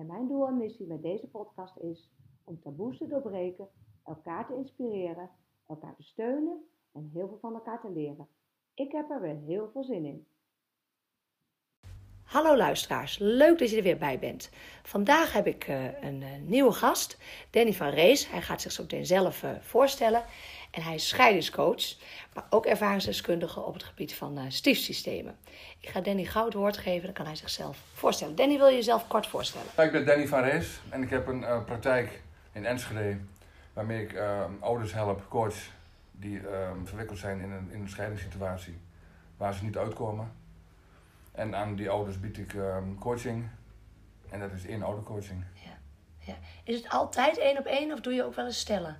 en mijn doel en missie met deze podcast is om taboes te doorbreken, elkaar te inspireren, elkaar te steunen en heel veel van elkaar te leren. Ik heb er weer heel veel zin in. Hallo luisteraars, leuk dat je er weer bij bent. Vandaag heb ik uh, een uh, nieuwe gast, Danny van Rees. Hij gaat zich zo meteen zelf uh, voorstellen. En hij is scheidingscoach, maar ook ervaringsdeskundige op het gebied van stiefsystemen. Ik ga Danny gauw het woord geven, dan kan hij zichzelf voorstellen. Danny, wil je jezelf kort voorstellen? Ik ben Danny van Rees en ik heb een praktijk in Enschede... waarmee ik ouders help, coach, die verwikkeld zijn in een, in een scheidingssituatie... waar ze niet uitkomen... En aan die ouders bied ik um, coaching. En dat is één oudercoaching. Ja. ja. Is het altijd één op één of doe je ook wel eens stellen?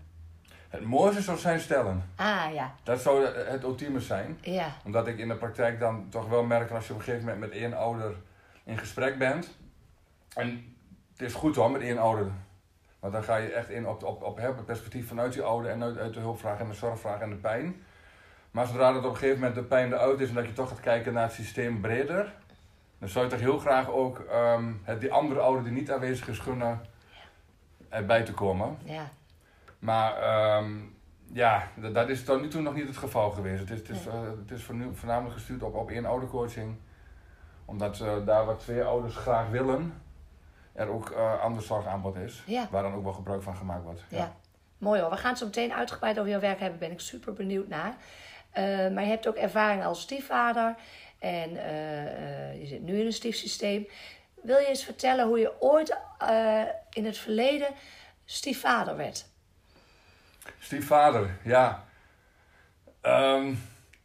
Het mooiste zou zijn stellen. Ah ja. Dat zou het ultieme zijn. Ja. Omdat ik in de praktijk dan toch wel merk als je op een gegeven moment met één ouder in gesprek bent. En het is goed hoor, met één ouder. Want dan ga je echt in op, op, op het perspectief vanuit die ouder en uit, uit de hulpvraag en de zorgvraag en de pijn. Maar zodra dat op een gegeven moment de pijn eruit is en dat je toch gaat kijken naar het systeem breder, dan zou je toch heel graag ook um, het, die andere ouder die niet aanwezig is gunnen erbij te komen. Ja. Maar um, ja, dat, dat, is tot nu toe nog niet het geval geweest. Het is, het is, uh, het is voornamelijk gestuurd op, op één oudercoaching. Omdat uh, daar wat twee ouders graag willen, er ook uh, ander zorgaanbod is. Ja. Waar dan ook wel gebruik van gemaakt wordt. Ja. ja. Mooi hoor. We gaan zo meteen uitgebreid over jouw werk hebben. Ben ik super benieuwd naar. Maar je hebt ook ervaring als stiefvader. En je zit nu in een stiefsysteem. Wil je eens vertellen hoe je ooit in het verleden stiefvader werd? Stiefvader, ja. Um,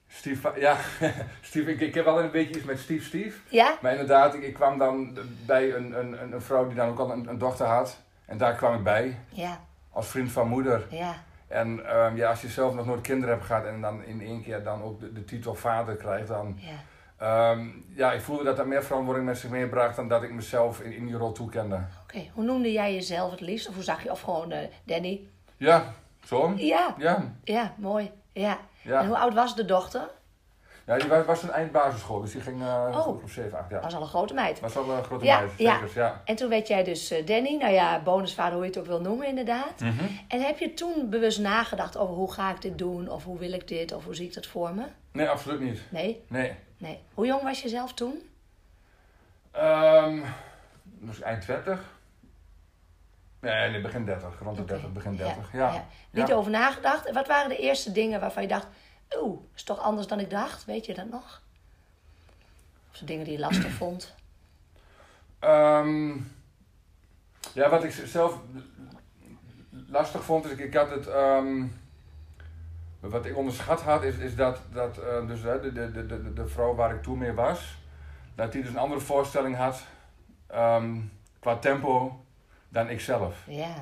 stief, ja, stief, ik, ik heb wel een beetje iets met stief, stief. Ja? Maar inderdaad, ik, ik kwam dan bij een, een, een vrouw die dan ook al een, een dochter had. En daar kwam ik bij. Ja. Als vriend van moeder. Ja. En um, ja, als je zelf nog nooit kinderen hebt gehad en dan in één keer dan ook de, de titel vader krijgt, dan... Ja. Um, ja, ik voelde dat dat meer verantwoording met zich meebracht dan dat ik mezelf in, in die rol toekende. Oké, okay. hoe noemde jij jezelf het liefst? Of hoe zag je? Of gewoon uh, Danny? Ja, zo. Ja. Ja. Ja, mooi. Ja. ja. En hoe oud was de dochter? Ja, die was, was een eind-basisschool, dus die ging uh, oh. op 7, 8 jaar. Was al een grote meid. Was al een grote ja, meid, ja. ja. En toen werd jij dus uh, Danny, nou ja, bonusvader, hoe je het ook wil noemen inderdaad. Mm -hmm. En heb je toen bewust nagedacht over hoe ga ik dit doen, of hoe wil ik dit, of hoe zie ik dat voor me? Nee, absoluut niet. Nee? Nee. Nee. Hoe jong was je zelf toen? Um, dus eind 20. Nee, nee, begin 30, rond de okay. 30, begin 30. Ja. Ja. ja. Niet over nagedacht. Wat waren de eerste dingen waarvan je dacht, oeh, is toch anders dan ik dacht? Weet je dat nog? Of de dingen die je lastig vond? Um, ja, wat ik zelf lastig vond, is ik, ik had het. Um, wat ik onderschat had, is, is dat, dat uh, dus, de, de, de, de vrouw waar ik toen mee was, dat die dus een andere voorstelling had um, qua tempo dan ik zelf. Ja.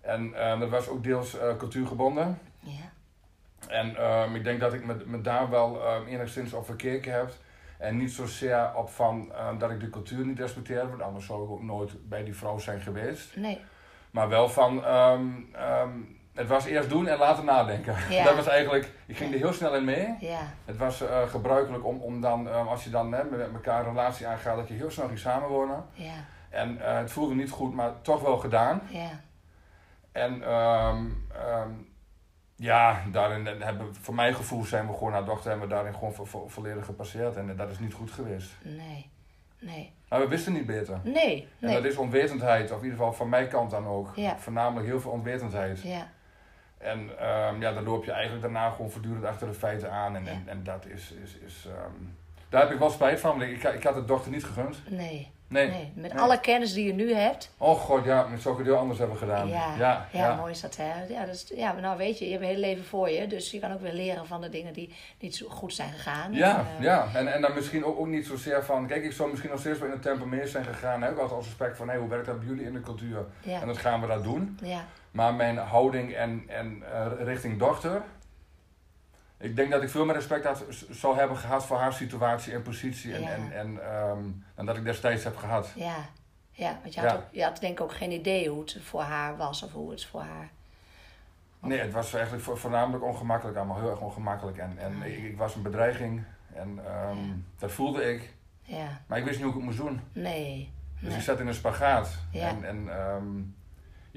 En uh, dat was ook deels cultuurgebonden. Ja. En um, ik denk dat ik me, me daar wel um, enigszins op verkeken heb. En niet zozeer op van um, dat ik de cultuur niet respecteer, want anders zou ik ook nooit bij die vrouw zijn geweest. Nee. Maar wel van, het was eerst doen en later nadenken. Ja. Dat was eigenlijk, ik ging er heel snel in mee. Ja. Het was uh, gebruikelijk om, om dan, als je dan hè, met elkaar een relatie aangaat, dat je heel snel ging samenwonen. Ja. En uh, het voelde niet goed, maar toch wel gedaan. Ja. En um, um, ja, daarin hebben, voor mijn gevoel zijn we gewoon naar dochter hebben we daarin gewoon vo vo volledig gepasseerd. En dat is niet goed geweest. Nee, nee. Maar we wisten niet beter. Nee, nee. En dat is onwetendheid, of in ieder geval van mijn kant dan ook. Ja. Voornamelijk heel veel onwetendheid. Ja. En um, ja, dan loop je eigenlijk daarna gewoon voortdurend achter de feiten aan. En, Ja. en, en dat is, is, is daar heb ik wel spijt van, want ik, ik had de dochter niet gegund. Nee, Nee. Nee, met Nee. alle kennis die je nu hebt. Oh god, ja, ik het heel anders hebben gedaan. Ja, ja, ja, mooi is dat, hè? Ja, dat is, ja, maar nou weet je, je hebt een hele leven voor je. Dus je kan ook weer leren van de dingen die niet zo goed zijn gegaan. Ja, En, eh, ja. En, en dan misschien ook, ook niet zozeer van... Kijk, ik zou misschien nog steeds wel in het tempo meer zijn gegaan. Hè? Ik had als respect van, hey, hoe werkt dat bij jullie in de cultuur? Ja, En dat gaan we dat doen. ja, Maar mijn houding en, en eh, richting dochter... Ik denk dat ik veel meer respect had, zou hebben gehad voor haar situatie en positie. En, Ja. en, en, ehm, dan dat ik destijds heb gehad. ja. Ja, want je had, Ja. ook, je had denk ik ook geen idee hoe het voor haar was of hoe het voor haar... Nee, het was eigenlijk vo- voornamelijk ongemakkelijk. Allemaal heel erg ongemakkelijk. En, en Ah, ik, ik was een bedreiging. En ehm, Ja. dat voelde ik. Ja, Maar ik wist niet hoe ik het moest doen. nee. Dus nee. ik zat in een spagaat. Ja. En, en ehm,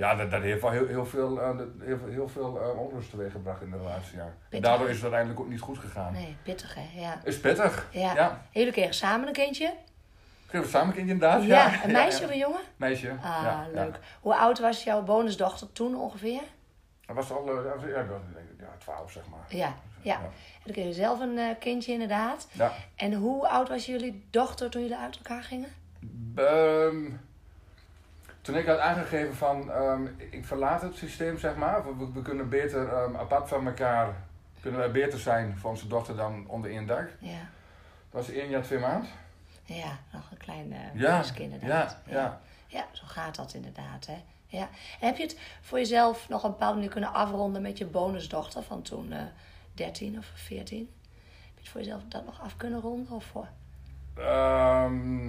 ja, dat, dat heeft wel heel, heel veel, eh, dat- heel, veel- heel veel eh, onrust teweeggebracht in de relatie. Ja. En daardoor is het uiteindelijk ook niet goed gegaan. Nee, pittig hè, ja. Is pittig. Ja. Ja. Jullie kregen samen een kindje? We samen een kindje inderdaad? Ja, een meisje ja. of een jongen? Meisje. Ah, ja, leuk. Ja. Hoe oud was jouw bonusdochter toen ongeveer? Dat was al, eh, ja, ja, 12 zeg maar. Ja, ja. En dan kreeg je zelf een eh, kindje inderdaad. Ja. En hoe oud was jullie dochter toen jullie uit elkaar gingen? Ehm, toen ik had aangegeven van, ehm, ik verlaat het systeem, zeg maar. We, we- kunnen beter ehm, apart van elkaar, kunnen wij beter zijn voor onze dochter dan onder één dak. Ja, Dat was één jaar, twee maanden. ja nog een klein uh, Ja, inderdaad. ja, ja. Ja, zo gaat dat inderdaad. Hè? Ja. En heb je het voor jezelf nog een bepaalde manier kunnen afronden met je bonusdochter van toen eh 13 of 14? Heb je het voor jezelf dat nog af kunnen ronden? Of voor? Ehm,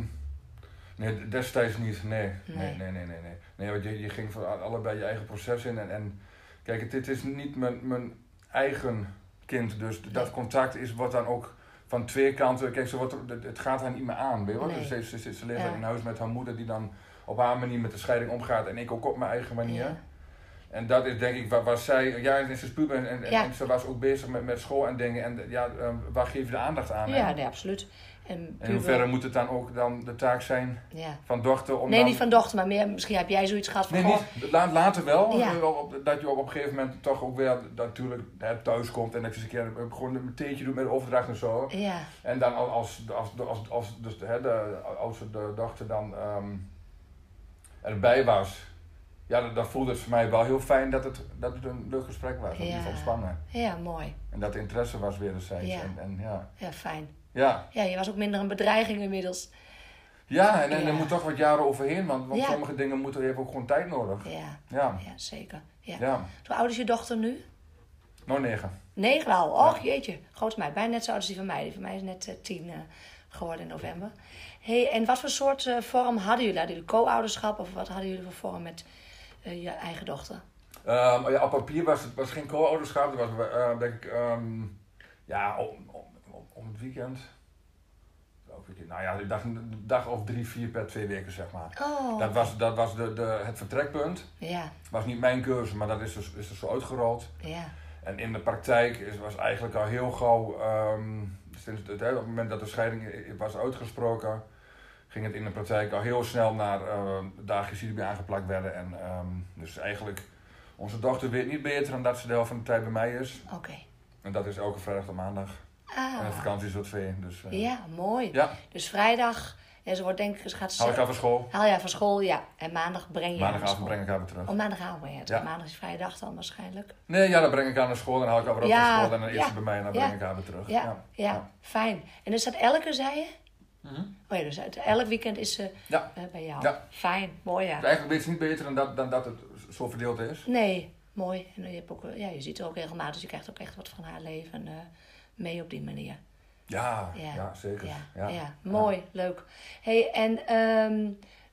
nee, destijds niet. Nee. Nee, Nee. nee, nee, nee. Nee, want je, je ging voor allebei je eigen proces in. En, en kijk, dit is niet mijn, mijn eigen kind. Dus dat contact is wat dan ook van twee kanten. Kijk, ze wordt, het- gaat haar niet meer aan. Weet je wel? Nee. Dus ze, ze, ze, ze leeft Ja. in huis met haar moeder die dan op haar manier met de scheiding omgaat. En ik ook op mijn eigen manier. Ja. En dat is denk ik waar, waar zij, ja, en ze puber en, en, Ja. en ze was ook bezig met, met school en dingen. En ja, ehm, waar geef je de aandacht aan? Ja, nee, absoluut. En hoeverre moet het dan ook dan de taak zijn Ja. van dochter om Nee, dan... niet van dochter, maar meer, misschien heb jij zoiets gehad van... Nee, niet. La- Later wel. Ja. eh, dat je op, een gegeven moment toch ook weer natuurlijk hè, thuis komt en dat je eens een keer eh, gewoon een theetje doet met de overdracht en zo. Ja, En dan als, als, als, als, als dus, hè, de oudste de dochter dan ehm, erbij was, ja, dan, dan voelde het voor mij wel heel fijn dat het, dat het een leuk gesprek was. Ja. Ja. Ontspannen. ja, mooi. En dat de interesse was wederzijds. Ja. En, en, ja. Ja, fijn. Ja. Ja, je was ook minder een bedreiging inmiddels. ja, en, en Ja. er moet toch wat jaren overheen, want, want Ja. sommige dingen moeten even ook gewoon tijd nodig. Ja, Ja, ja zeker. Ja. Hoe oud is je dochter nu? nog negen. Negen al. Och, jeetje. Grote meid. Bijna net zo oud als die van mij. Die van mij is net eh, tien eh, geworden in november. hey, en wat voor soort eh, vorm hadden jullie? Hadden jullie co-ouderschap? Of wat hadden jullie voor vorm met je eigen dochter? Ehm, ja, op papier was het was geen co-ouderschap. Het was denk ik, ehm, ja, om, om, om, om het weekend. Nou ja, dacht een dag of drie, vier per twee weken, zeg maar. Oh. Dat was, dat was de, de, het vertrekpunt. Ja, was niet mijn keuze, maar dat is dus, is er zo uitgerold. ja, En in de praktijk is, was eigenlijk al heel gauw, ehm, sinds het, op het moment dat de scheiding was uitgesproken, ging het in de praktijk al heel snel naar uh, dagjes die erbij aangeplakt werden. En ehm, dus eigenlijk, onze dochter weet niet beter dan dat ze de helft van de tijd bij mij is. oké. En dat is elke vrijdag tot maandag. En Ah, vakantie is tot twee. Dus eh, ja, mooi. ja, Dus vrijdag, ja, ze wordt denk ik, ze gaat haal ik haar van school. Haal je haar van school, ja. En maandag breng je Maandagavond breng ik haar weer terug. Oh, maandagavond breng je Ja. terug. Maandag is vrije dag dan waarschijnlijk. Nee, ja, dan breng ik haar naar school en dan haal ik haar weer op Ja, van school. En dan is ze bij mij en dan breng ik haar weer terug. Ja, ja, fijn. En is dat elke, zei je? Mhm. Oh ja, dus elk weekend is ze Ja. eh, bij jou. Ja. Fijn, mooi ja. Dus eigenlijk weet ze niet beter dan dat, dan dat het zo verdeeld is. Nee, mooi. En je, hebt ook, ja, je ziet er ook regelmatig, dus je krijgt ook echt wat van haar leven eh, mee op die manier. Ja, Ja. ja, zeker. Ja, ja. mooi, leuk. hey, en ehm,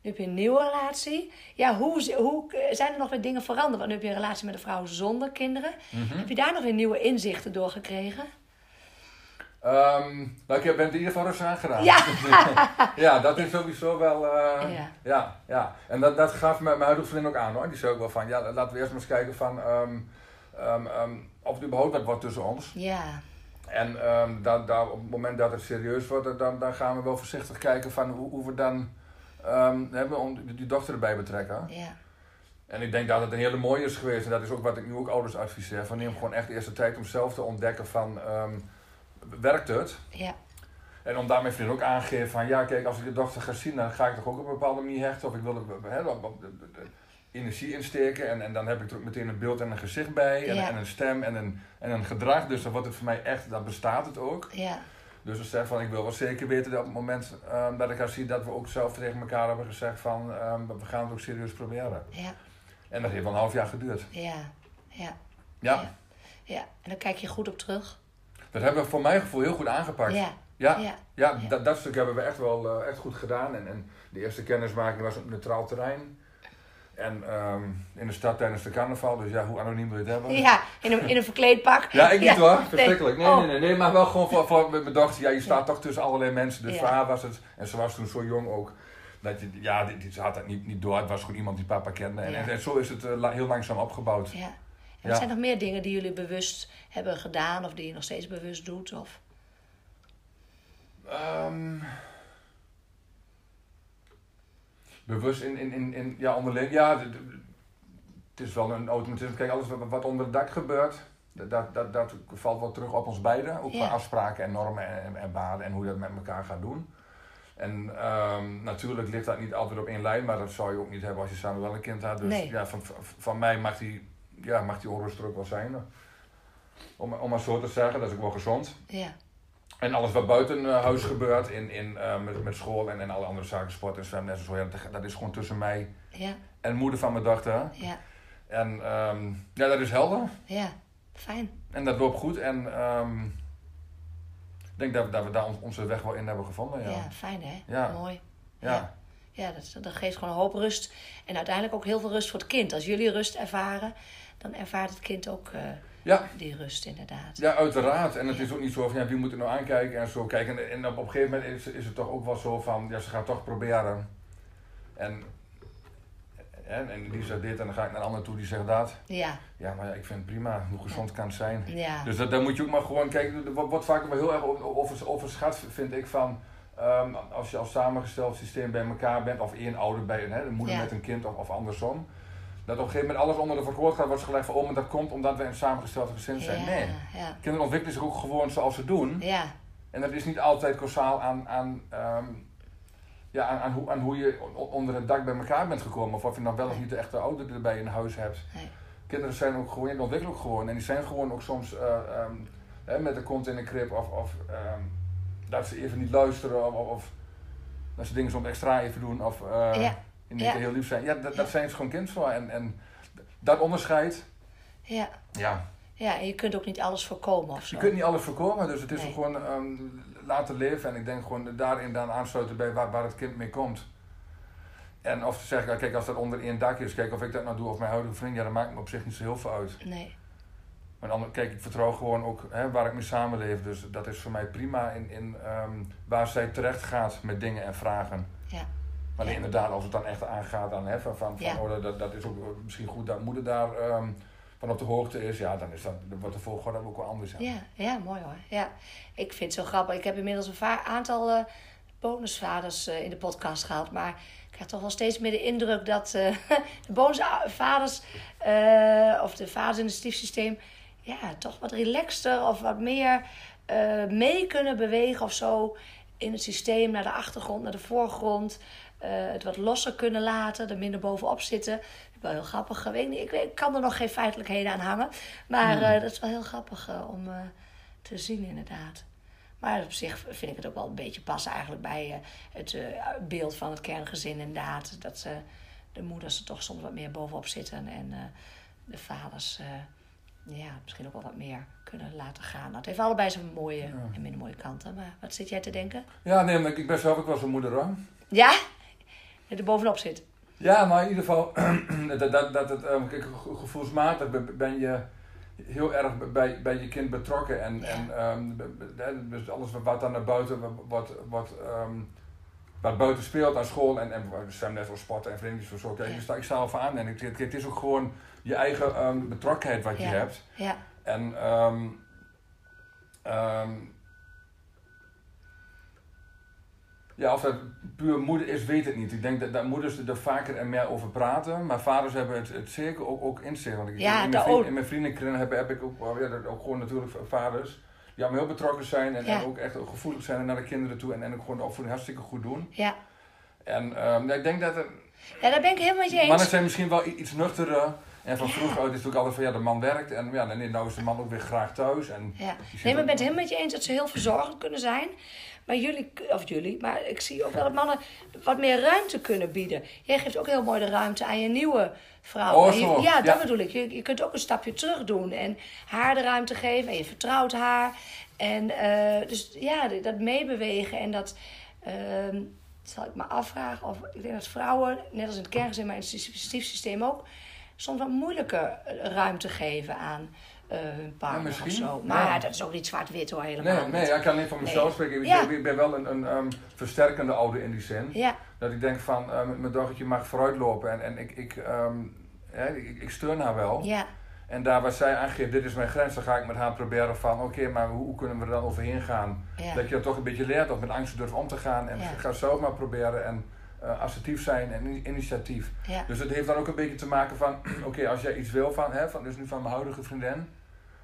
nu heb je een nieuwe relatie. Ja, hoe, hoe zijn er nog weer dingen veranderd? Want nu heb je een relatie met een vrouw zonder kinderen. Mhm. Heb je daar nog weer nieuwe inzichten door gekregen? Ehm, nou, ik heb- ben het in ieder geval rustig aangedaan. Ja. ja, dat is sowieso wel. eh, Ja. ja. Ja, En dat, dat gaf mijn, mijn huidige vriendin ook aan hoor. Die zei ook wel van: ja, laten we eerst maar eens kijken van. ehm, ehm, of er überhaupt wat wordt tussen ons. Ja, En ehm, dan, dan, op het moment dat het serieus wordt, dan, dan gaan we wel voorzichtig kijken van hoe, hoe we dan ehm, hebben om die, dochter erbij betrekken. ja, En ik denk dat het een hele mooie is geweest. En dat is ook wat ik nu ook ouders adviseer. Van neem gewoon echt eerst de tijd om zelf te ontdekken van... ehm, werkt het? ja, En om daarmee vrienden ook aangeven van ja, kijk, als ik de dochter ga zien, dan ga ik toch ook op een bepaalde manier hechten. Of ik wil energie insteken. En, en dan heb ik er ook meteen een beeld en een gezicht bij. En, Ja. en een stem en een, en een gedrag. Dus dan wordt het voor mij echt, dan bestaat het ook. Ja, Dus we zeggen van ik wil wel zeker weten dat op het moment ehm, dat ik haar zie, dat we ook zelf tegen elkaar hebben gezegd van ehm, we gaan het ook serieus proberen. ja, En dat heeft wel een half jaar geduurd. ja, ja, Ja, ja. En dan kijk je goed op terug. dat hebben we voor mijn gevoel heel goed aangepakt. Ja, Ja, ja, ja. Dat, dat stuk hebben we echt wel eh, echt goed gedaan. En, en de eerste kennismaking was op neutraal terrein. En ehm, in de stad tijdens de carnaval, dus ja, hoe anoniem wil je het hebben? ja. In een, in een verkleedpak. Ja, ik niet Ja, hoor, nee. verschrikkelijk. Nee, Oh. nee, nee, nee, maar wel gewoon voor, voor met mijn dochter. Ja, je staat toch tussen allerlei mensen. Dus Ja. voor haar was het, en ze was toen zo jong ook, dat je, ja, die, die- ze had dat niet, niet door. Het was gewoon iemand die papa kende. En, Ja. en, en zo is het eh, la- heel langzaam opgebouwd. Ja. En Ja. er zijn nog meer dingen die jullie bewust hebben gedaan of die je nog steeds bewust doet? Of... Ehm, bewust in, in, in, in ja, onderling. Ja, het is wel een automatisme. Kijk, alles wat, wat onder het dak gebeurt, dat, dat, dat, dat valt wel terug op ons beiden. Ook Ja. qua afspraken en normen en, en, en waarden en hoe je dat met elkaar gaat doen. En ehm, natuurlijk ligt dat niet altijd op één lijn, maar dat zou je ook niet hebben als je samen wel een kind had. Dus Nee. ja, van, van- van mij mag die, ja, mag die onrust er ook wel zijn. Om, om maar zo te zeggen, dat is ook wel gezond. Ja, En alles wat buiten eh, huis gebeurt, in, in, eh, met, met school en, en alle andere zaken, sport en zwemles en zo, ja, dat, dat is gewoon tussen mij ja, en moeder van mijn dochter. ja, En ehm, ja, dat is helder. ja. Fijn. En dat loopt goed. En ehm, ik denk dat, we- dat we daar on- onze weg wel in hebben gevonden. Ja, Ja, fijn hè? Ja. Mooi. ja. Ja. Ja, dat, dat geeft gewoon een hoop rust. En uiteindelijk ook heel veel rust voor het kind. Als jullie rust ervaren, dan ervaart het kind ook eh, ja. die rust inderdaad. Ja, uiteraard. En het is ook niet zo van ja, wie moet er nou aankijken en zo. Kijk, en, op, op een gegeven moment is, is het toch ook wel zo van ja, ze gaat toch proberen. En, en, en die zegt dit en dan ga ik naar een ander toe die zegt dat. Ja, Ja, maar ja, ik vind het prima. Hoe gezond kan het zijn? ja, Dus dat, daar moet je ook maar gewoon kijken. Wordt wordt vaak wel heel erg over- overschat, vind ik, van... ehm, als je als samengesteld systeem bij elkaar bent, of één ouder bij een, hè, een moeder Ja. met een kind of, of andersom. Dat op een gegeven moment alles onder de verkoord gaat, wordt gelegd van, oh, maar dat komt omdat we een samengesteld gezin zijn. ja, Nee. ja, Kinderen ontwikkelen zich ook gewoon zoals ze doen. ja, En dat is niet altijd causaal aan, aan, ehm, ja, aan, aan, hoe, aan hoe je onder het dak bij elkaar bent gekomen. Of of je nog wel of niet de echte ouder erbij in huis hebt. Nee. Kinderen zijn ook gewoon, die ontwikkelen ook gewoon. En die zijn gewoon ook soms eh, ehm, hè, met de kont in de krib. Of, of ehm, dat ze even niet luisteren. Of, of, of dat ze dingen soms extra even doen. Of eh Ja. In één Ja. keer heel lief zijn. Ja, dat, zijn ze gewoon kind voor. En, en dat onderscheid, ja. ja. Ja, en je kunt ook niet alles voorkomen of zo. Je kunt niet alles voorkomen, dus het is Nee. gewoon ehm, laten leven. En ik denk gewoon daarin dan aansluiten bij waar, waar het kind mee komt. En of te zeggen, kijk, als dat onder één dak is, kijk of ik dat nou doe of mijn huidige vriend, ja, dat maakt me op zich niet zo heel veel uit. Nee, Maar dan, kijk, ik vertrouw gewoon ook hè, waar ik mee samenleef. Dus dat is voor mij prima in, in ehm, waar zij terecht gaat met dingen en vragen. ja, Maar Ja. inderdaad, als het dan echt aangaat aan hè, van, van, oh, dat, dat is ook misschien goed dat moeder daar ehm, van op de hoogte is, ja, dan, is dat, wordt de volgorde ook wel anders. Ja. ja, ja, mooi hoor. Ja, ik vind het zo grappig. Ik heb inmiddels een aantal eh, bonusvaders eh, in de podcast gehad, maar ik krijg toch wel steeds meer de indruk dat eh, de bonusvaders of de vaders in het stiefsysteem ja, toch wat relaxter of wat meer mee kunnen bewegen of zo in het systeem naar de achtergrond, naar de voorgrond. Eh, het wat losser kunnen laten, er minder bovenop zitten. Wel heel grappig. Ik, weet niet, ik, weet, ik kan er nog geen feitelijkheden aan hangen. Maar eh, dat is wel heel grappig eh, om te zien, inderdaad. Maar op zich vind ik het ook wel een beetje passen eigenlijk bij het beeld van het kerngezin, inderdaad. Dat ze, de moeders er toch soms wat meer bovenop zitten en de vaders ja, misschien ook wel wat meer kunnen laten gaan. Nou, het heeft allebei zijn mooie en minder mooie kanten. Maar wat zit jij te denken? Ja, nee, maar ik ben zelf ook wel zo'n moeder hoor. Ja? Dat er bovenop zit. Ja, maar in ieder geval, dat, dat, dat het, ehm, kijk, ge- gevoelsmatig ben- je heel erg bij, bij je kind betrokken. En, Ja. en ehm, dus alles wat- wat dan naar buiten, wat, wat, ehm, wat buiten speelt aan school en, en zwemles of sporten en vriendjes of zo. Kijk, Ja. ik sta al voor aan en ik, het, het is ook gewoon je eigen ehm, betrokkenheid wat je hebt. Ja, En ja, of dat puur moeder is, weet ik niet. Ik denk dat, dat moeders er vaker en meer over praten, maar vaders hebben het, het zeker ook, ook in zich. Want ik, Ja, in, mijn vriend, ook. in mijn vriendenkring heb, heb ik ook, ja, dat ook gewoon natuurlijk vaders ja, maar heel betrokken zijn en, Ja. en ook echt gevoelig zijn naar de kinderen toe en, en ook gewoon de opvoeding hartstikke goed doen. Ja. En ja, ik denk dat er, ja, daar ben ik helemaal met je mannen eens. zijn misschien wel iets nuchterder. En van Ja. vroeger uit is natuurlijk altijd van ja, de man werkt en ja, nee, nou is de man ook weer graag thuis. En, Ja. Nee, maar ik ben het helemaal met je eens dat ze heel verzorgend kunnen zijn. Maar jullie, of jullie, maar ik zie ook wel dat mannen wat meer ruimte kunnen bieden. Jij geeft ook heel mooi de ruimte aan je nieuwe vrouw. Oh, je- ja, dat Ja. bedoel ik. Je, je kunt ook een stapje terug doen en haar de ruimte geven en je vertrouwt haar. En eh, dus ja, dat meebewegen en dat. ehm, zal ik me afvragen of ik denk dat vrouwen, net als in het kerngezin, maar in het stiefsysteem ook, soms wat moeilijker ruimte geven aan eh, hun partner misschien. of zo. Maar Ja. dat is ook niet zwart-wit hoor, helemaal Nee, nee, ja, ik kan alleen van mezelf Nee. spreken. Ik, Ja. ben, ik ben wel een, een ehm, versterkende ouder in die zin. Ja, Dat ik denk van, eh, mijn dochtertje mag vooruitlopen en, en ik, ik, ehm, hè, ik, ik steun haar wel. ja, En daar waar zij aangeeft, dit is mijn grens, dan ga ik met haar proberen van, oké, maar hoe, hoe kunnen we er dan overheen gaan? ja. Dat je dat toch een beetje leert, of met angst durft om te gaan. En Ja. ga zelf maar proberen en eh, assertief zijn en in- initiatief. ja. Dus het heeft dan ook een beetje te maken van, oké, als jij iets wil van, hè, van, dus nu van mijn huidige vriendin,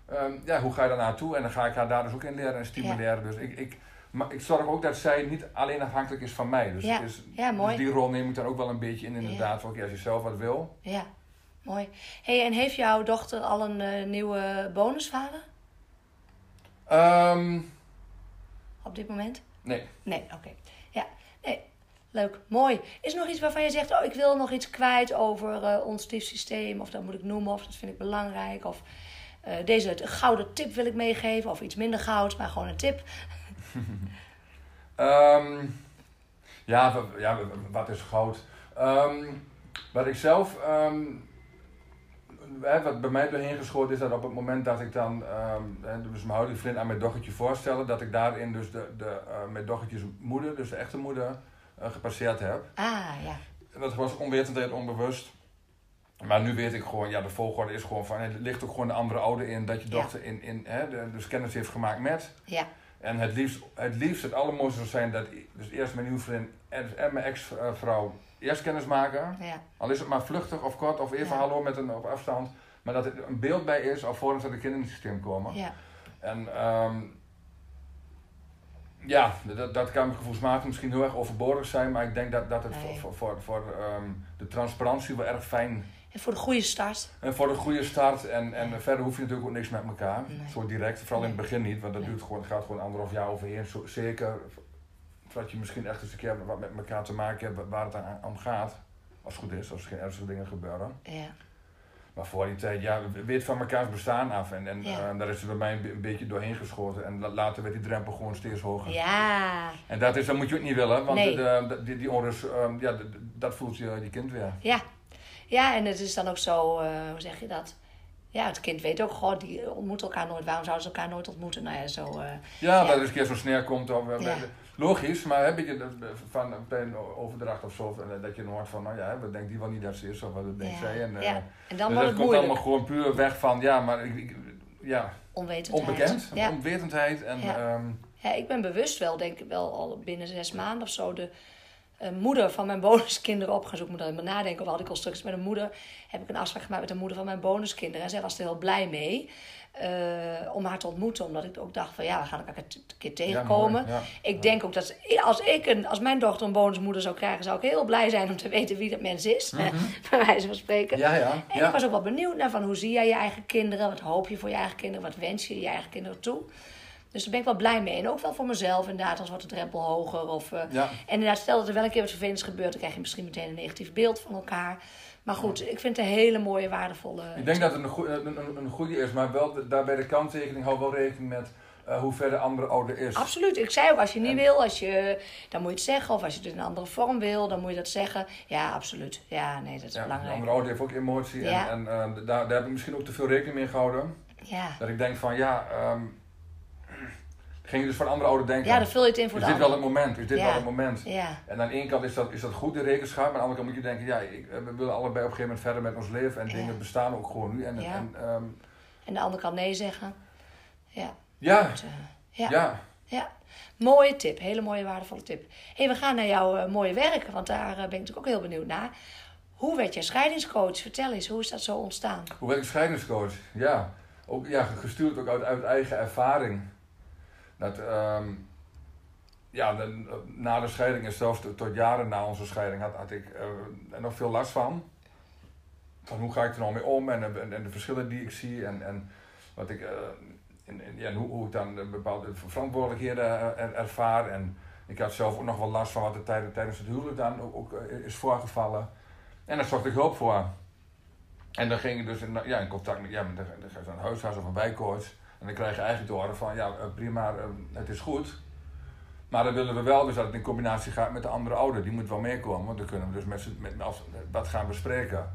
ehm, ja, hoe ga je daar naartoe? En dan ga ik haar daar dus ook in leren en stimuleren. Dus ik, ik, maar ik zorg ook dat zij niet alleen afhankelijk is van mij. Dus, Ja. mooi. dus die rol neem ik dan ook wel een beetje in, inderdaad. Oké, als je zelf wat wil. Ja, mooi. hey, en heeft jouw dochter al een eh, nieuwe bonusvader Ehm, op dit moment? nee. Nee, oké. Leuk, mooi. Is er nog iets waarvan je zegt, oh, ik wil nog iets kwijt over eh, ons stiefsysteem, of dat moet ik noemen, of dat vind ik belangrijk, of eh, deze gouden tip wil ik meegeven, of iets minder goud, maar gewoon een tip. Ehm, ja, ja, wa- wat is goud? Ehm, wat ik zelf, ehm, wat bij mij doorheen geschoten is, dat op het moment dat ik dan dus mijn huidige vriend aan mijn dochtertje voorstellen, dat ik daarin dus de, de, eh, mijn dochtertjes moeder, dus de echte moeder, gepasseerd heb. Ah, ja. Dat was onwetendheid, onbewust. Maar nu weet ik gewoon, ja, de volgorde is gewoon van, het ligt ook gewoon de andere ouder in, dat je Ja. dochter in, in, hè, de, dus kennis heeft gemaakt met. Ja, En het liefst, het liefst, het allermooiste zou zijn dat dus eerst mijn nieuwe vriend en, en mijn ex-vrouw eerst kennis maken. ja, Al is het maar vluchtig of kort of even Ja. hallo met een op afstand. Maar dat er een beeld bij is alvorens dat de kinderen in het systeem komen. ja, En ehm, ja, dat, dat kan gevoelsmatig misschien heel erg overbodig zijn. Maar ik denk dat, dat het Nee. voor, voor, voor, ehm, de transparantie wel erg fijn En voor de goede start. en voor de goede start. En, en verder hoef je natuurlijk ook niks met elkaar. Nee. Zo direct, vooral in het begin niet, want dat duurt gewoon, gaat gewoon anderhalf jaar overheen. Zo, zeker voordat je misschien echt eens een keer wat met elkaar te maken hebt waar het aan, om gaat. Als het goed is, als er geen ernstige dingen gebeuren. Ja, Maar voor die tijd, ja, we weet van elkaars bestaan af. En, en Ja. eh, daar is er bij mij een, be- een beetje doorheen geschoten. En la- later werd die drempel gewoon steeds hoger. ja, En dat, is, dat moet je ook niet willen, want Nee. de, de- die, die onrust, ehm, ja, de- dat voelt je, je kind weer. ja. Ja, en het is dan ook zo, eh, hoe zeg je dat? Ja, het kind weet ook gewoon, die ontmoeten elkaar nooit. Waarom zouden ze elkaar nooit ontmoeten? Nou ja, zo... eh, Ja, Ja. dat er eens een keer zo sneer komt. Of, Ja. Logisch, maar heb je dat, eh, van bij een overdracht of zo, eh, dat je dan hoort van, nou ja, wat denkt die wel niet dat ze is, of wat denkt zij. En, eh, ja. En dan dus dat het komt moeilijk. allemaal gewoon puur weg van, ja, maar ik, ik- ja, Onwetendheid. onbekend, Ja. onwetendheid. En, Ja. ehm, ja, ik ben bewust wel, denk ik wel al binnen zes maanden of zo, de eh, moeder van mijn bonuskinderen op gaan zoeken. Ik moet dan even nadenken over al die constructies. Met een moeder heb ik een afspraak gemaakt met de moeder van mijn bonuskinderen. En zij was er heel blij mee eh, om haar te ontmoeten. Omdat ik ook dacht van ja, we gaan elkaar een keer ja, tegenkomen. mooi, ja. Ik denk ook dat als, ik een, als mijn dochter een bonusmoeder zou krijgen, zou ik heel blij zijn om te weten wie dat mens is. bij wijze van spreken. Ja, ja, En ik was ook wel benieuwd naar van hoe zie jij je eigen kinderen? Wat hoop je voor je eigen kinderen? Wat wens je je eigen kinderen toe? Dus daar ben ik wel blij mee. En ook wel voor mezelf inderdaad, als wordt de drempel hoger. Of, eh. En inderdaad, stel dat er wel een keer wat vervelends gebeurt, dan krijg je misschien meteen een negatief beeld van elkaar. Maar goed, ik vind het een hele mooie, waardevolle... Ik denk dat het een, goe- een, een, goede is, maar wel de- daarbij de kanttekening, hou wel rekening met eh, hoe ver de andere ouder is. Absoluut. Ik zei ook, als je niet En- wil, als je, dan moet je het zeggen. Of als je het in een andere vorm wil, dan moet je dat zeggen. Ja, absoluut. Ja, nee, dat is Ja, de belangrijk. andere ouder heeft ook emotie Ja. en, en eh, daar, daar heb ik misschien ook te veel rekening mee gehouden. Ja. Dat ik denk van, ja, ehm ging je dus van andere ouder denken. ja, dan vul je het in voor is de dit wel het moment? Is dit Ja. wel het moment? Ja, En aan de ene kant is dat, is dat goed, de rekenschap. Maar aan de andere kant moet je denken, ja, ik, eh, we willen allebei op een gegeven moment verder met ons leven. En Ja. dingen bestaan ook gewoon nu. En, en, ehm, en de ander kan nee zeggen. Ja, ja, goed, eh, ja. ja. Ja, mooie tip. Hele mooie, waardevolle tip. hey, we gaan naar jouw eh, mooie werk, want daar ben ik natuurlijk ook heel benieuwd naar. Hoe werd jij scheidingscoach? Vertel eens, hoe is dat zo ontstaan? Hoe ben ik scheidingscoach? Ja, ook, ja gestuurd ook uit, uit eigen ervaring. Dat, ehm, ja, de- na de scheiding en zelfs tot, jaren na onze scheiding had, had ik eh, er nog veel last van. Van hoe ga ik er nou mee om en, en, en de verschillen die ik zie en, en wat ik, eh, en, en, hoe, ik dan eh, bepaalde verantwoordelijkheden eh, er- ervaar. En ik had zelf ook nog wel last van wat er tijdens, tijdens het huwelijk dan ook, eh, is voorgevallen. En daar zocht ik hulp voor. En dan ging ik dus in, ja, in contact met, ja, met huisarts of een wijkcoach. En dan krijg je eigenlijk te horen van, ja eh, prima, eh, het is goed. Maar dan willen we wel dus dat het in combinatie gaat met de andere ouder. Die moet wel meekomen, want dan kunnen we dus met, met, als, dat gaan bespreken.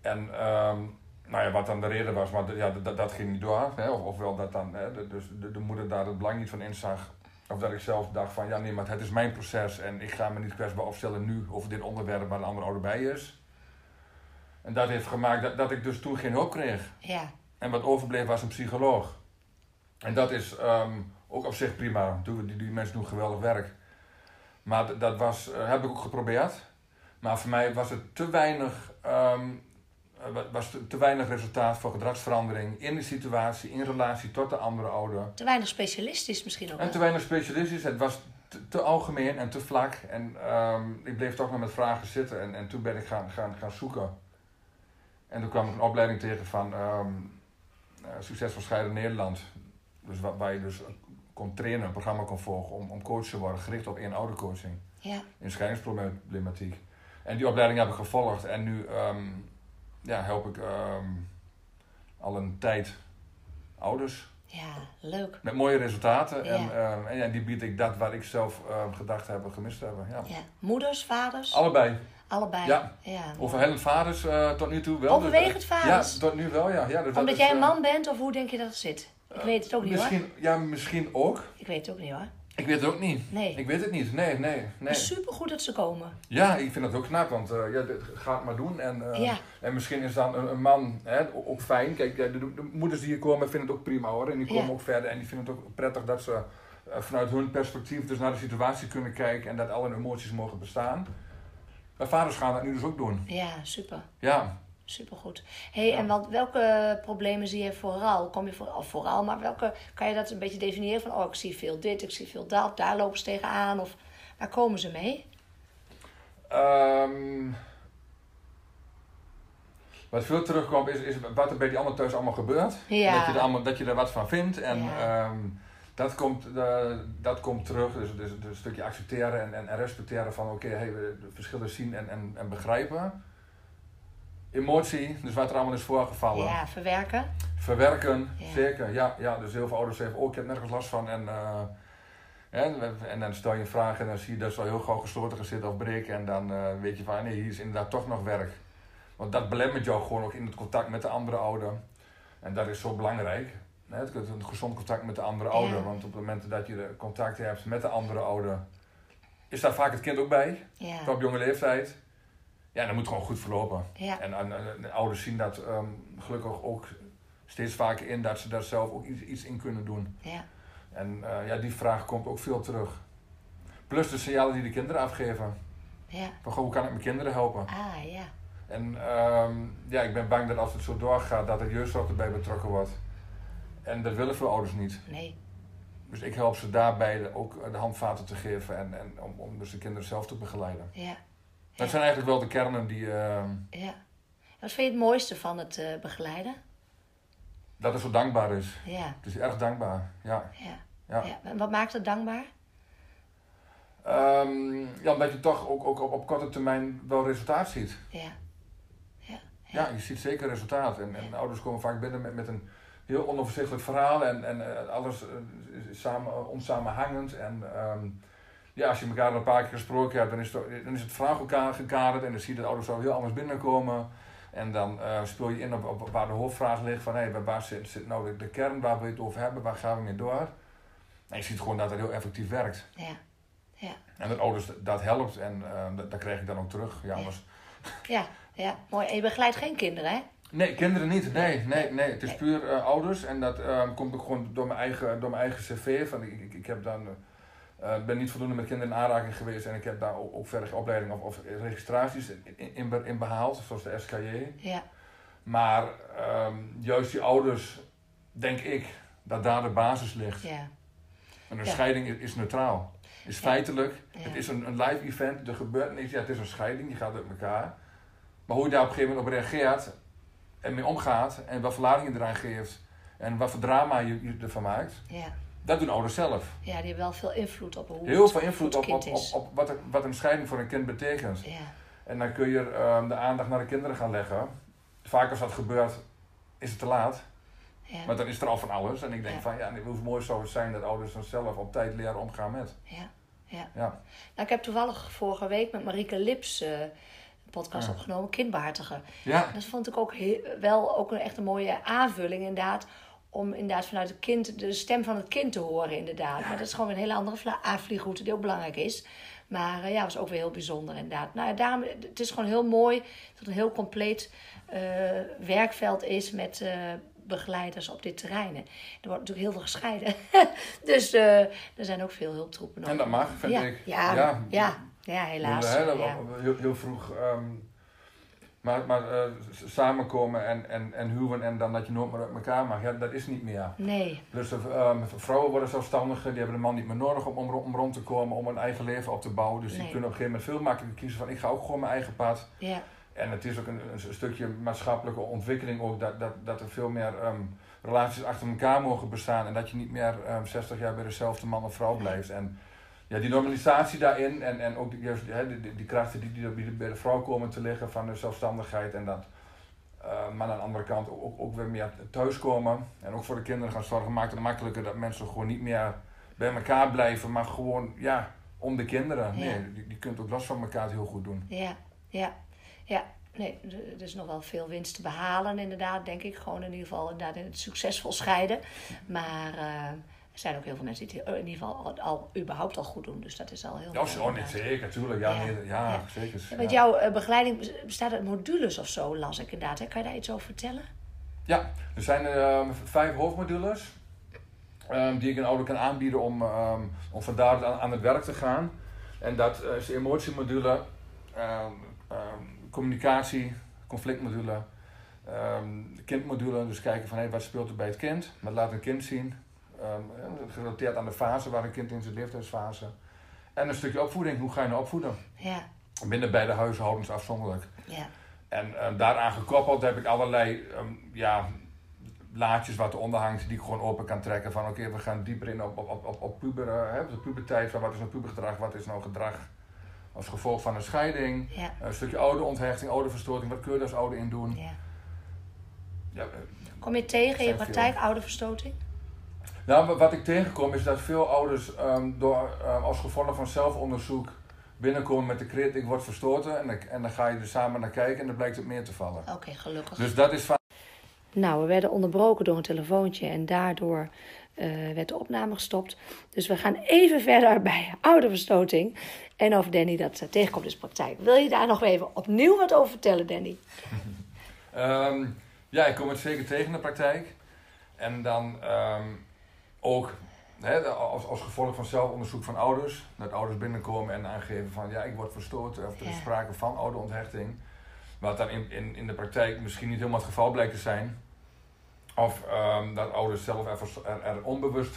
En ehm, nou ja, wat dan de reden was, maar ja, dat, dat ging niet door. Hè? Of, ofwel dat dan hè, de, dus de, de moeder daar het belang niet van inzag. Of dat ik zelf dacht van, ja nee, maar het is mijn proces en ik ga me niet kwetsbaar opstellen nu over dit onderwerp waar de andere ouder bij is. En dat heeft gemaakt dat, dat ik dus toen geen hulp kreeg. Ja, En wat overbleef was een psycholoog. En dat is ehm, ook op zich prima. Die, die, mensen doen geweldig werk. Maar dat was, eh, heb ik ook geprobeerd. Maar voor mij was het te weinig, ehm, eh, wa- was te, te weinig resultaat voor gedragsverandering in de situatie, in relatie tot de andere ouder. te weinig specialistisch misschien ook. En te weinig specialistisch. Het was te, te algemeen en te vlak. En ehm, ik bleef toch nog met vragen zitten. En, en toen ben ik gaan, gaan, gaan zoeken. En toen kwam ik een opleiding tegen van Succesvol Scheiden Nederland. Dus waar, waar je dus kon trainen, een programma kon volgen om, om coach te worden. Gericht op één oudercoaching Ja, in scheidingsproblematiek. En die opleiding heb ik gevolgd. En nu ehm, ja, help ik ehm, al een tijd ouders. Ja, leuk. Met mooie resultaten. Ja. En, ehm, en ja, die bied ik dat wat ik zelf ehm, gedacht heb gemist heb. Ja. Ja. Moeders, vaders, Allebei. allebei. Ja. ja. Overhellend vaders eh, tot nu toe wel. Overwegend eh, vaders? Ja, tot nu wel, ja. ja dus dat Omdat is, jij een eh, man bent of hoe denk je dat het zit? Ik weet het ook niet hoor. misschien, Ja, misschien ook. Ik weet het ook niet hoor. Ik weet het ook niet. Nee. Ik weet het niet. Nee, nee, Het nee. is supergoed dat ze komen. Ja, ik vind dat ook knap, want eh, ja, ga het maar doen. En, eh, Ja. en misschien is dan een, een man hè, ook fijn. Kijk, de, de moeders die hier komen vinden het ook prima hoor. En die komen Ja. ook verder en die vinden het ook prettig dat ze eh, vanuit hun perspectief dus naar de situatie kunnen kijken en dat alle emoties mogen bestaan. Maar vaders gaan dat nu dus ook doen. Ja, super. Ja, Supergoed. hey, Ja. en want welke problemen zie je vooral? Kom je vooral, vooral, maar welke kan je dat een beetje definiëren van, oh, ik zie veel dit, ik zie veel dat, daar lopen ze tegenaan of waar komen ze mee? Ehm, wat veel terugkomt is, is wat er bij die anderen thuis allemaal gebeurt. Ja. Dat, je er allemaal, dat je er wat van vindt. En Ja. ehm, dat, komt, eh, dat komt terug. Dus, dus, dus een stukje accepteren en, en, en respecteren van oké, hey, we de verschillen zien en, en, en begrijpen. Emotie, dus wat er allemaal is voorgevallen. Ja, verwerken. Verwerken, Ja. zeker. Ja, ja, dus heel veel ouders zeggen, oh ik heb nergens last van. En, eh, en, en dan stel je een vraag en dan zie je dat ze al heel gauw gesloten gaan zitten of breken. En dan eh, weet je van, nee, hier is inderdaad toch nog werk. Want dat belemmert jou gewoon ook in het contact met de andere ouder. En dat is zo belangrijk. Hè, Het een gezond contact met de andere Ja. ouder. Want op het moment dat je contact hebt met de andere ouder, is daar vaak het kind ook bij. Ja, Op jonge leeftijd. Ja, dat moet gewoon goed verlopen. ja, En, en, en de ouders zien dat ehm, gelukkig ook steeds vaker in dat ze daar zelf ook iets, iets in kunnen doen. ja, En eh, ja, die vraag komt ook veel terug. Plus de signalen die de kinderen afgeven. ja. Van goh, hoe kan ik mijn kinderen helpen? Ah, ja. En ehm, ja, ik ben bang dat als het zo doorgaat, dat er jeugdzorg erbij betrokken wordt. En dat willen veel ouders niet. Nee. Dus ik help ze daarbij ook de handvaten te geven en, en om, om dus de kinderen zelf te begeleiden. Ja, Dat zijn eigenlijk wel de kernen die, ehm, ja. Wat vind je het mooiste van het eh, begeleiden? dat het zo dankbaar is. Ja, Het is erg dankbaar, ja. ja. ja. ja. En wat maakt het dankbaar? Ehm, ja, omdat je toch ook, ook op, op korte termijn wel resultaat ziet. Ja, ja, Ja, je ziet zeker resultaat. En, en ouders komen vaak binnen met, met een heel onoverzichtelijk verhaal en, en eh, alles eh, is samen, onsamenhangend. En ehm, ja, als je elkaar een paar keer gesproken hebt, dan is, het, dan is het verhaal elkaar gekaderd en dan zie je dat ouders zo heel anders binnenkomen. En dan eh, speel je in op, op waar de hoofdvraag ligt van hé, waar zit, zit nou de, de kern waar we het over hebben, waar gaan we mee door? En je ziet gewoon dat het heel effectief werkt. ja, ja. En dat ouders dat helpt en dat, dat krijg ik dan ook terug. Ja, anders, Ja, ja, mooi. En je begeleidt geen kinderen, hè? Nee, kinderen niet. Nee, nee, nee. Het is puur eh, ouders. En dat ehm, komt ook gewoon door mijn eigen, door mijn eigen cv. Van, ik, ik, ik heb dan, eh, ben niet voldoende met kinderen in aanraking geweest. En ik heb daar ook, verder opleiding of, of registraties in, in, be- in behaald. Zoals de SKJ. Ja, Maar ehm, juist die ouders, denk ik, dat daar de basis ligt. ja. En een Ja. scheiding is, is neutraal. Is feitelijk. Ja. Het is een, een live event. Er gebeurt niks. Ja, het is een scheiding. Je gaat uit elkaar. Maar hoe je daar op een gegeven moment op reageert. En mee omgaat. En wat verlading je eraan geeft. En wat voor drama je, je ervan maakt. Ja. Dat doen ouders zelf. ja, die hebben wel veel invloed op hoe Heel veel invloed op, op, op, wat, er- wat een scheiding voor een kind betekent. Ja, En dan kun je ehm, de aandacht naar de kinderen gaan leggen. Vaak als dat gebeurt, is het te laat. ja, Maar dan is er al van alles. En ik denk Ja. van ja, hoe mooi zou het zijn dat ouders dan zelf op tijd leren omgaan met. ja, ja. Ja. Nou, ik heb toevallig vorige week met Marieke Lips eh, een podcast Ja. opgenomen, Kindbehartigen. Ja, Dat vond ik ook heel, wel ook een, echt een mooie aanvulling inderdaad. Om inderdaad vanuit het kind, de stem van het kind te horen inderdaad. Maar dat is gewoon een hele andere aanvliegroute die ook belangrijk is. Maar eh, ja, was ook weer heel bijzonder inderdaad. Nou, ja, daarom, het is gewoon heel mooi dat het een heel compleet eh, werkveld is met eh, begeleiders op dit terrein. Er wordt natuurlijk heel veel gescheiden. dus eh, er zijn ook veel hulptroepen nodig. en dat mag, vind ja, ik. Ja, ja, ja, helaas. Ja. heel, heel vroeg. ehm, maar maar eh, samenkomen en, en, en huwen en dan dat je nooit meer uit elkaar mag, ja, dat is niet meer. Nee, Dus de, ehm, vrouwen worden zelfstandiger, die hebben de man niet meer nodig om, om, om rond te komen, om een eigen leven op te bouwen. Dus die kunnen op een gegeven moment veel makkelijker kiezen van ik ga ook gewoon mijn eigen pad. ja, En het is ook een, een stukje maatschappelijke ontwikkeling ook, dat, dat, dat er veel meer ehm, relaties achter elkaar mogen bestaan. En dat je niet meer ehm, 60 jaar bij dezelfde man of vrouw blijft. En ja, die normalisatie daarin en, en ook die, juist, hè, die, die, die krachten die, die bij de vrouw komen te liggen van de zelfstandigheid. En dat, eh, maar aan de andere kant ook, ook, weer meer thuiskomen. En ook voor de kinderen gaan zorgen maakt het makkelijker dat mensen gewoon niet meer bij elkaar blijven, maar gewoon ja, om de kinderen. Ja. Nee, die, die kunt ook last van elkaar heel goed doen. ja, ja, ja. Nee, er er is nog wel veel winst te behalen inderdaad, denk ik. Gewoon in ieder geval inderdaad in het succesvol scheiden. Maar eh, er zijn ook heel veel mensen die het in ieder geval al, al überhaupt al goed doen. Dus dat is al heel Ja, zo, inderdaad. zeker, tuurlijk. Ja, Ja. nee, ja, Ja. zeker. Ja, ja. jouw eh, begeleiding bestaat uit modules of zo, las ik inderdaad. Hè? Kan je daar iets over vertellen? Ja, er zijn ehm, vijf hoofdmodules ehm, die ik een ouder kan aanbieden om, ehm, om van daaruit aan, aan het werk te gaan. En dat eh, is de emotiemodule, ehm, communicatie, conflictmodule, kindmodule. Dus kijken van hey, wat speelt er bij het kind, wat laat een kind zien. Ehm, gerelateerd aan de fase waar een kind in zijn leeftijdsfase. En een stukje opvoeding, hoe ga je nou opvoeden? Ja, Binnen beide huishoudens afzonderlijk. ja, En eh, daaraan gekoppeld heb ik allerlei ehm, ja, laadjes wat eronder hangt die ik gewoon open kan trekken. Van oké, we gaan dieper in op, op, op, op, op puber, eh, hè, de puberteit. Wat is nou pubergedrag, wat is nou gedrag als gevolg van een scheiding. ja, Een stukje ouderonthechting, ouderverstoring, wat kun je daar als ouder in doen? ja. Ja, eh, Kom je tegen in je praktijk ouderverstoting? Nou, wa- wat ik tegenkom is dat veel ouders ehm, door, ehm, als gevolg van zelfonderzoek binnenkomen met de kreet ik word verstoten. En, dan- en dan ga je er samen naar kijken en dan blijkt het meer te vallen. Oké, gelukkig. Dus dat is vaak Nou, we werden onderbroken door een telefoontje en daardoor eh, werd de opname gestopt. Dus we gaan even verder bij ouderverstoting en over Danny dat eh, tegenkomt in de praktijk. Wil je daar nog even opnieuw wat over vertellen, Danny? Ehm, ja, ik kom het zeker tegen in de praktijk. En dan ehm, ook hè, als, als gevolg van zelfonderzoek van ouders. Dat ouders binnenkomen en aangeven van ja, ik word verstoten. Of er is sprake van ouderonthechting. Wat dan in, in, in de praktijk misschien niet helemaal het geval blijkt te zijn. Of ehm, dat ouders zelf er, er, er onbewust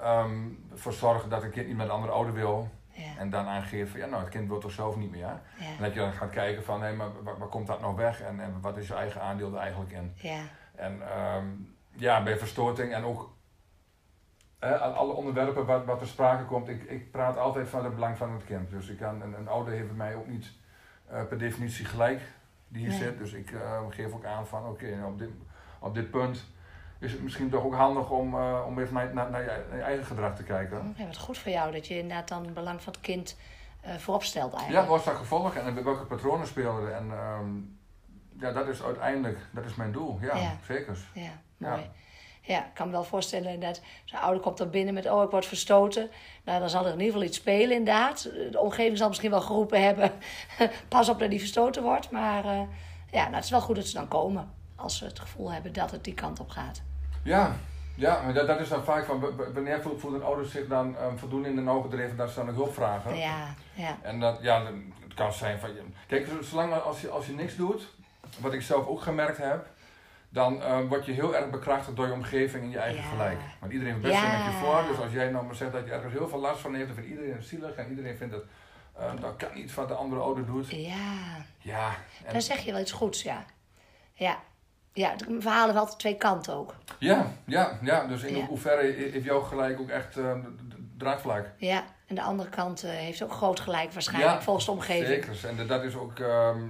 ehm, voor zorgen dat een kind niet met een andere ouder wil. Ja, En dan aangeven van ja, nou het kind wil toch zelf niet meer. En ja, dat je dan gaat kijken van, hé, maar waar, waar komt dat nou weg en, en wat is je eigen aandeel er eigenlijk in? ja, En ehm, ja, bij verstoting en ook aan alle onderwerpen wat, wat er sprake komt, ik, ik praat altijd van het belang van het kind. Dus ik kan, een, een ouder heeft mij ook niet eh, per definitie gelijk die hier Nee. zit. Dus ik eh, geef ook aan van, oké, nou, op, dit, op dit punt is het misschien toch ook handig om, eh, om even naar, naar, naar, je, eigen gedrag te kijken. Ja, wat goed voor jou dat je inderdaad dan het belang van het kind voorop stelt Ja, eigenlijk. wat was dat gevolg en welke patronen speelden er? En ehm, ja, dat is uiteindelijk, dat is mijn doel. Ja, Ja. zeker. Ja, mooi. Ja. Ik kan me wel voorstellen dat zo'n ouder komt dan binnen met... oh, ik word verstoten. Nou, dan zal er in ieder geval iets spelen inderdaad. De omgeving zal misschien wel geroepen hebben... pas op dat die verstoten wordt. Maar eh, ja, nou, het is wel goed dat ze dan komen. Als ze het gevoel hebben dat het die kant op gaat. Ja, ja maar dat, dat is dan vaak van, wanneer voelt, voelt een ouder zich dan ehm, voldoende in de ogen gedreven dat ze dan nog hulp vragen? Ja, ja, En dat, ja, het kan zijn van, kijk, zolang als je, als je niks doet, wat ik zelf ook gemerkt heb, dan eh, word je heel erg bekrachtigd door je omgeving en je eigen Ja. gelijk. Want iedereen heeft best met je voor. Dus als jij nou maar zegt dat je ergens heel veel last van heeft, dan vindt iedereen het zielig en iedereen vindt het, eh, dat kan niet wat de andere ouder doet. Ja, Ja, en, dan zeg je wel iets goeds, ja. Ja, ja het verhaal heeft altijd twee kanten ook. ja, ja, ja, dus in Ja. hoeverre heeft jouw gelijk ook echt eh, d- draagvlak? Ja, en de andere kant eh, heeft ook groot gelijk waarschijnlijk volgens de omgeving. Zeker. En dat is ook ehm,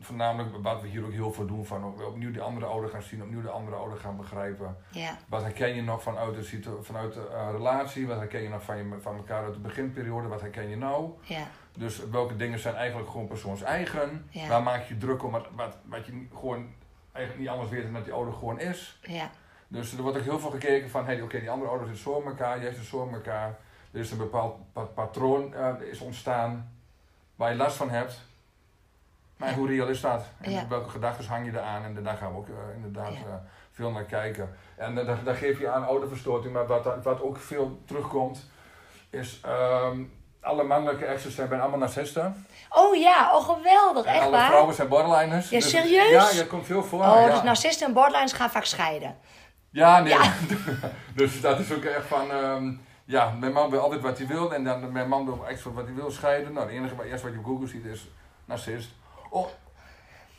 voornamelijk wat we hier ook heel veel doen. Van op- opnieuw de andere ouder gaan zien, opnieuw de andere ouder gaan begrijpen. Ja, Wat herken je nog vanuit de, vanuit de eh, relatie? Wat herken je nog van, je, van elkaar uit de beginperiode? Wat herken je nou? ja, Dus welke dingen zijn eigenlijk gewoon persoons eigen? Ja. Waar maak je druk om wat, wat, wat je gewoon eigenlijk niet anders weet dan dat die ouder gewoon is? ja, Dus er wordt ook heel veel gekeken van, hey, oké, die andere ouder zit zo in elkaar, jij zit zo in elkaar. Er is een bepaald pa- patroon eh, is ontstaan waar je last van hebt. Maar hoe reëel is dat? En Ja. welke gedachten hang je eraan? En daar gaan we ook eh, inderdaad Ja. eh, veel naar kijken. En eh, daar, daar geef je aan ouderverstoting. Maar wat, wat ook veel terugkomt, is ehm, alle mannelijke exes zijn bijna allemaal narcisten. Oh ja, oh geweldig, En echt alle waar? vrouwen zijn borderliners. Ja, Dus- serieus? Ja, dat komt veel voor. Oh, ja. dus narcisten en borderlines gaan vaak scheiden. Ja, nee. Dus dat is ook echt van, ehm, ja, mijn man wil altijd wat hij wil en dan mijn man wil echt wat hij wil scheiden. Nou, het enige wat, eerst wat je op Google ziet is narcist. Oh,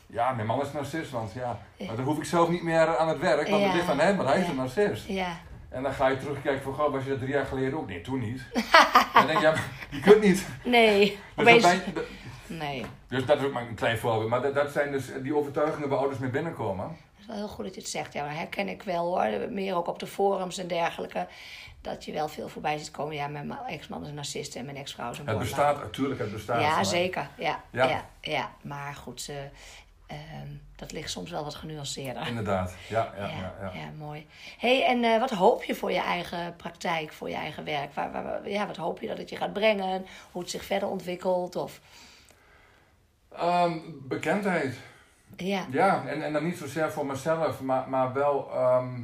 ja, mijn man is narcist, want ja, maar dan hoef ik zelf niet meer aan het werk, want het ligt aan hem, want hij is een narcist. Ja, En dan ga je terugkijken van, goh, was je dat drie jaar geleden ook? Nee, toen niet. en dan denk je, ja, maar je kunt niet. nee. Dus dat, Opeens... ben- dat- Nee. dus dat is ook maar een klein voorbeeld. Maar dat, dat zijn dus die overtuigingen waar ouders mee binnenkomen. Wel heel goed dat je het zegt. Ja, dat herken ik wel hoor. Meer ook op de forums en dergelijke. Dat je wel veel voorbij ziet komen. Ja, mijn ma- ex-man is een narcist en mijn ex-vrouw is een Het bestaat, natuurlijk, het bestaat. Ja, maar- zeker. Ja, Ja. ja. Ja, Maar goed, eh, ehm, dat ligt soms wel wat genuanceerder. Inderdaad, ja, ja, Ja, ja. ja. mooi. hey, en eh, wat hoop je voor je eigen praktijk, voor je eigen werk? Waar, waar- waar- ja, wat hoop je dat het je gaat brengen? Hoe het zich verder ontwikkelt? Of, Ehm, bekendheid. Ja, Ja, en, en dan niet zozeer voor mezelf, maar, maar wel ehm,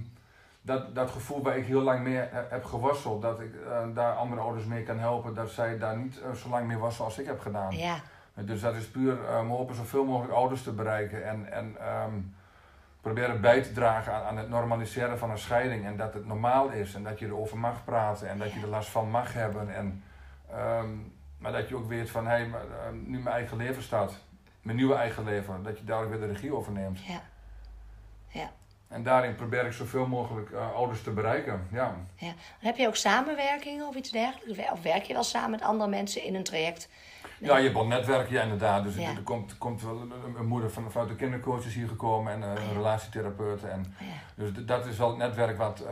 dat, dat gevoel waar ik heel lang mee he- heb geworsteld. Dat ik eh, daar andere ouders mee kan helpen, dat zij daar niet eh, zo lang mee worstelen als ik heb gedaan. ja, Dus dat is puur um, hopen zoveel mogelijk ouders te bereiken en, en ehm, proberen bij te dragen aan, aan het normaliseren van een scheiding. En dat het normaal is en dat je erover mag praten en dat je er last van mag hebben. En, ehm, maar dat je ook weet van, hé, hey, nu mijn eigen leven staat, mijn nieuwe eigen leven, dat je daar weer de regie over neemt. ja, ja. En daarin probeer ik zoveel mogelijk eh, ouders te bereiken. Ja. ja. Heb je ook samenwerkingen of iets dergelijks? Of werk je wel samen met andere mensen in een traject? ja, je hebt wel netwerk, ja inderdaad. Dus Ja. er komt, komt wel een, een moeder van, vanuit de kindercoaches hier gekomen en eh, Oh, ja. een relatietherapeut. En, Oh ja, dus dat is wel het netwerk wat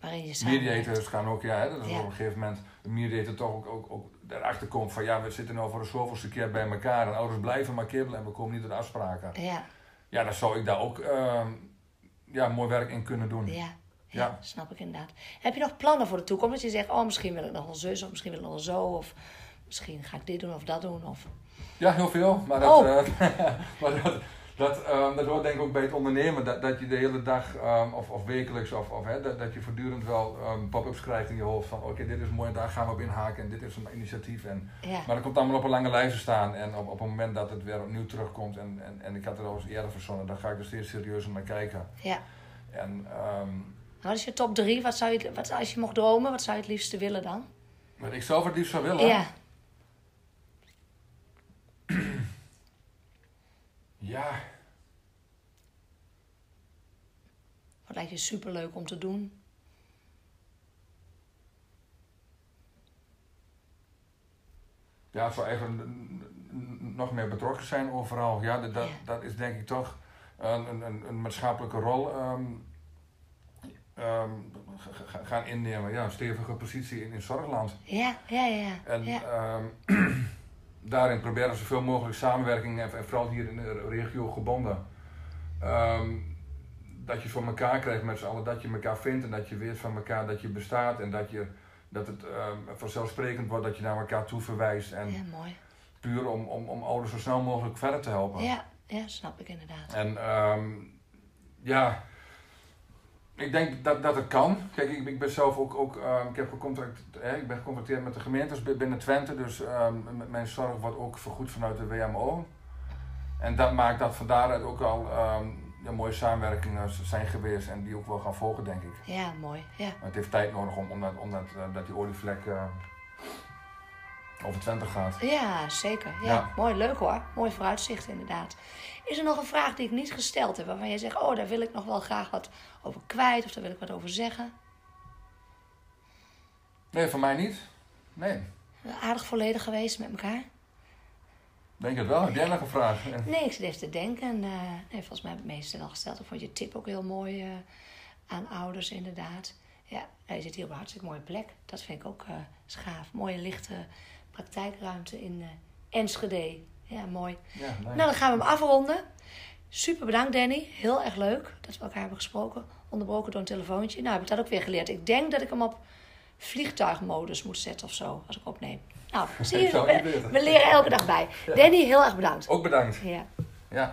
waarin je samen mediators gaan ook, ja, hè, dat is op een gegeven moment een mediator toch ook, ook, ook erachter komt van ja, we zitten nu voor de zoveelste keer bij elkaar en ouders blijven maar kibbelen en we komen niet tot afspraken. Ja, Ja, dan zou ik daar ook ehm, ja, mooi werk in kunnen doen. ja. Ja, Ja. snap ik inderdaad. Heb je nog plannen voor de toekomst? Dat je zegt, oh, misschien wil ik nog wel zus, of misschien wil ik nog wel zo, of misschien ga ik dit doen of dat doen. Of... Ja, heel veel. Maar dat, Oh. eh, maar dat, dat, ehm, dat hoort denk ik ook bij het ondernemen. Dat, dat je de hele dag ehm, of, of wekelijks of, of hè, dat, dat je voortdurend wel ehm, pop-ups krijgt in je hoofd. Van oké, dit is mooi, daar gaan we op inhaken en dit is een initiatief. En, Ja, maar dat komt allemaal op een lange lijst te staan. En op, op het moment dat het weer opnieuw terugkomt en, en, en ik had er al eens eerder verzonnen, dan ga ik er steeds serieuzer naar kijken. ja. En Wat is je top drie? Wat zou je, wat, als je mocht dromen, wat zou je het liefste willen dan? wat ik zelf het liefst zou willen. Ja, ja. wat lijkt je superleuk om te doen? Ja, het zou eigenlijk nog meer betrokken zijn overal. Ja, dat, dat, Ja. dat is denk ik toch een, een, maatschappelijke rol ehm, ehm, gaan innemen. Ja, een stevige positie in, in zorgland. Ja, ja, ja. En ja. ehm, daarin proberen zoveel mogelijk samenwerking, en, en vooral hier in de regio gebonden. ehm, dat je voor elkaar krijgt met z'n allen, dat je elkaar vindt en dat je weet van elkaar dat je bestaat en dat, je, dat het ehm, vanzelfsprekend wordt dat je naar elkaar toe verwijst. En, ja, mooi. puur om, om, om ouders zo snel mogelijk verder te helpen. Ja, ja, snap ik inderdaad. En ehm, ja, ik denk dat, dat het kan. Kijk, ik, ik ben zelf ook, ook ehm, ik, heb hè, ik ben gecontracteerd met de gemeentes bi- binnen Twente, dus ehm, mijn zorg wordt ook vergoed vanuit de WMO. En dat maakt dat van daaruit ook al ja, mooie samenwerkingen zijn geweest en die ook wel gaan volgen, denk ik. Ja, mooi. Ja. Maar het heeft tijd nodig om, omdat, omdat eh, dat die olievlek over Twente gaat. Ja, zeker. Ja, Ja. Mooi, leuk hoor. Mooi vooruitzicht inderdaad. Is er nog een vraag die ik niet gesteld heb, waarvan jij zegt, oh, daar wil ik nog wel graag wat over kwijt of daar wil ik wat over zeggen? Nee, voor mij niet. Nee, Aardig volledig geweest met elkaar? denk het wel. Heb jij nog een vraag? Nee, ik zit even te denken. En, eh, nee, volgens mij heb ik het meeste al gesteld. Ik vond je tip ook heel mooi eh, aan ouders, inderdaad. Ja, je zit hier op een hartstikke mooie plek. Dat vind ik ook eh schaaf. Mooie lichte praktijkruimte in eh, Enschede. Ja, mooi. Ja. Nou, dan gaan we hem afronden. Super bedankt, Danny. Heel erg leuk dat we elkaar hebben gesproken. Onderbroken door een telefoontje. Nou, heb ik dat ook weer geleerd. Ik denk dat ik hem op vliegtuigmodus moet zetten of zo, als ik opneem. Nou, zie je, we, we leren elke dag bij. Danny, heel erg bedankt. Ook bedankt. Ja. Ja.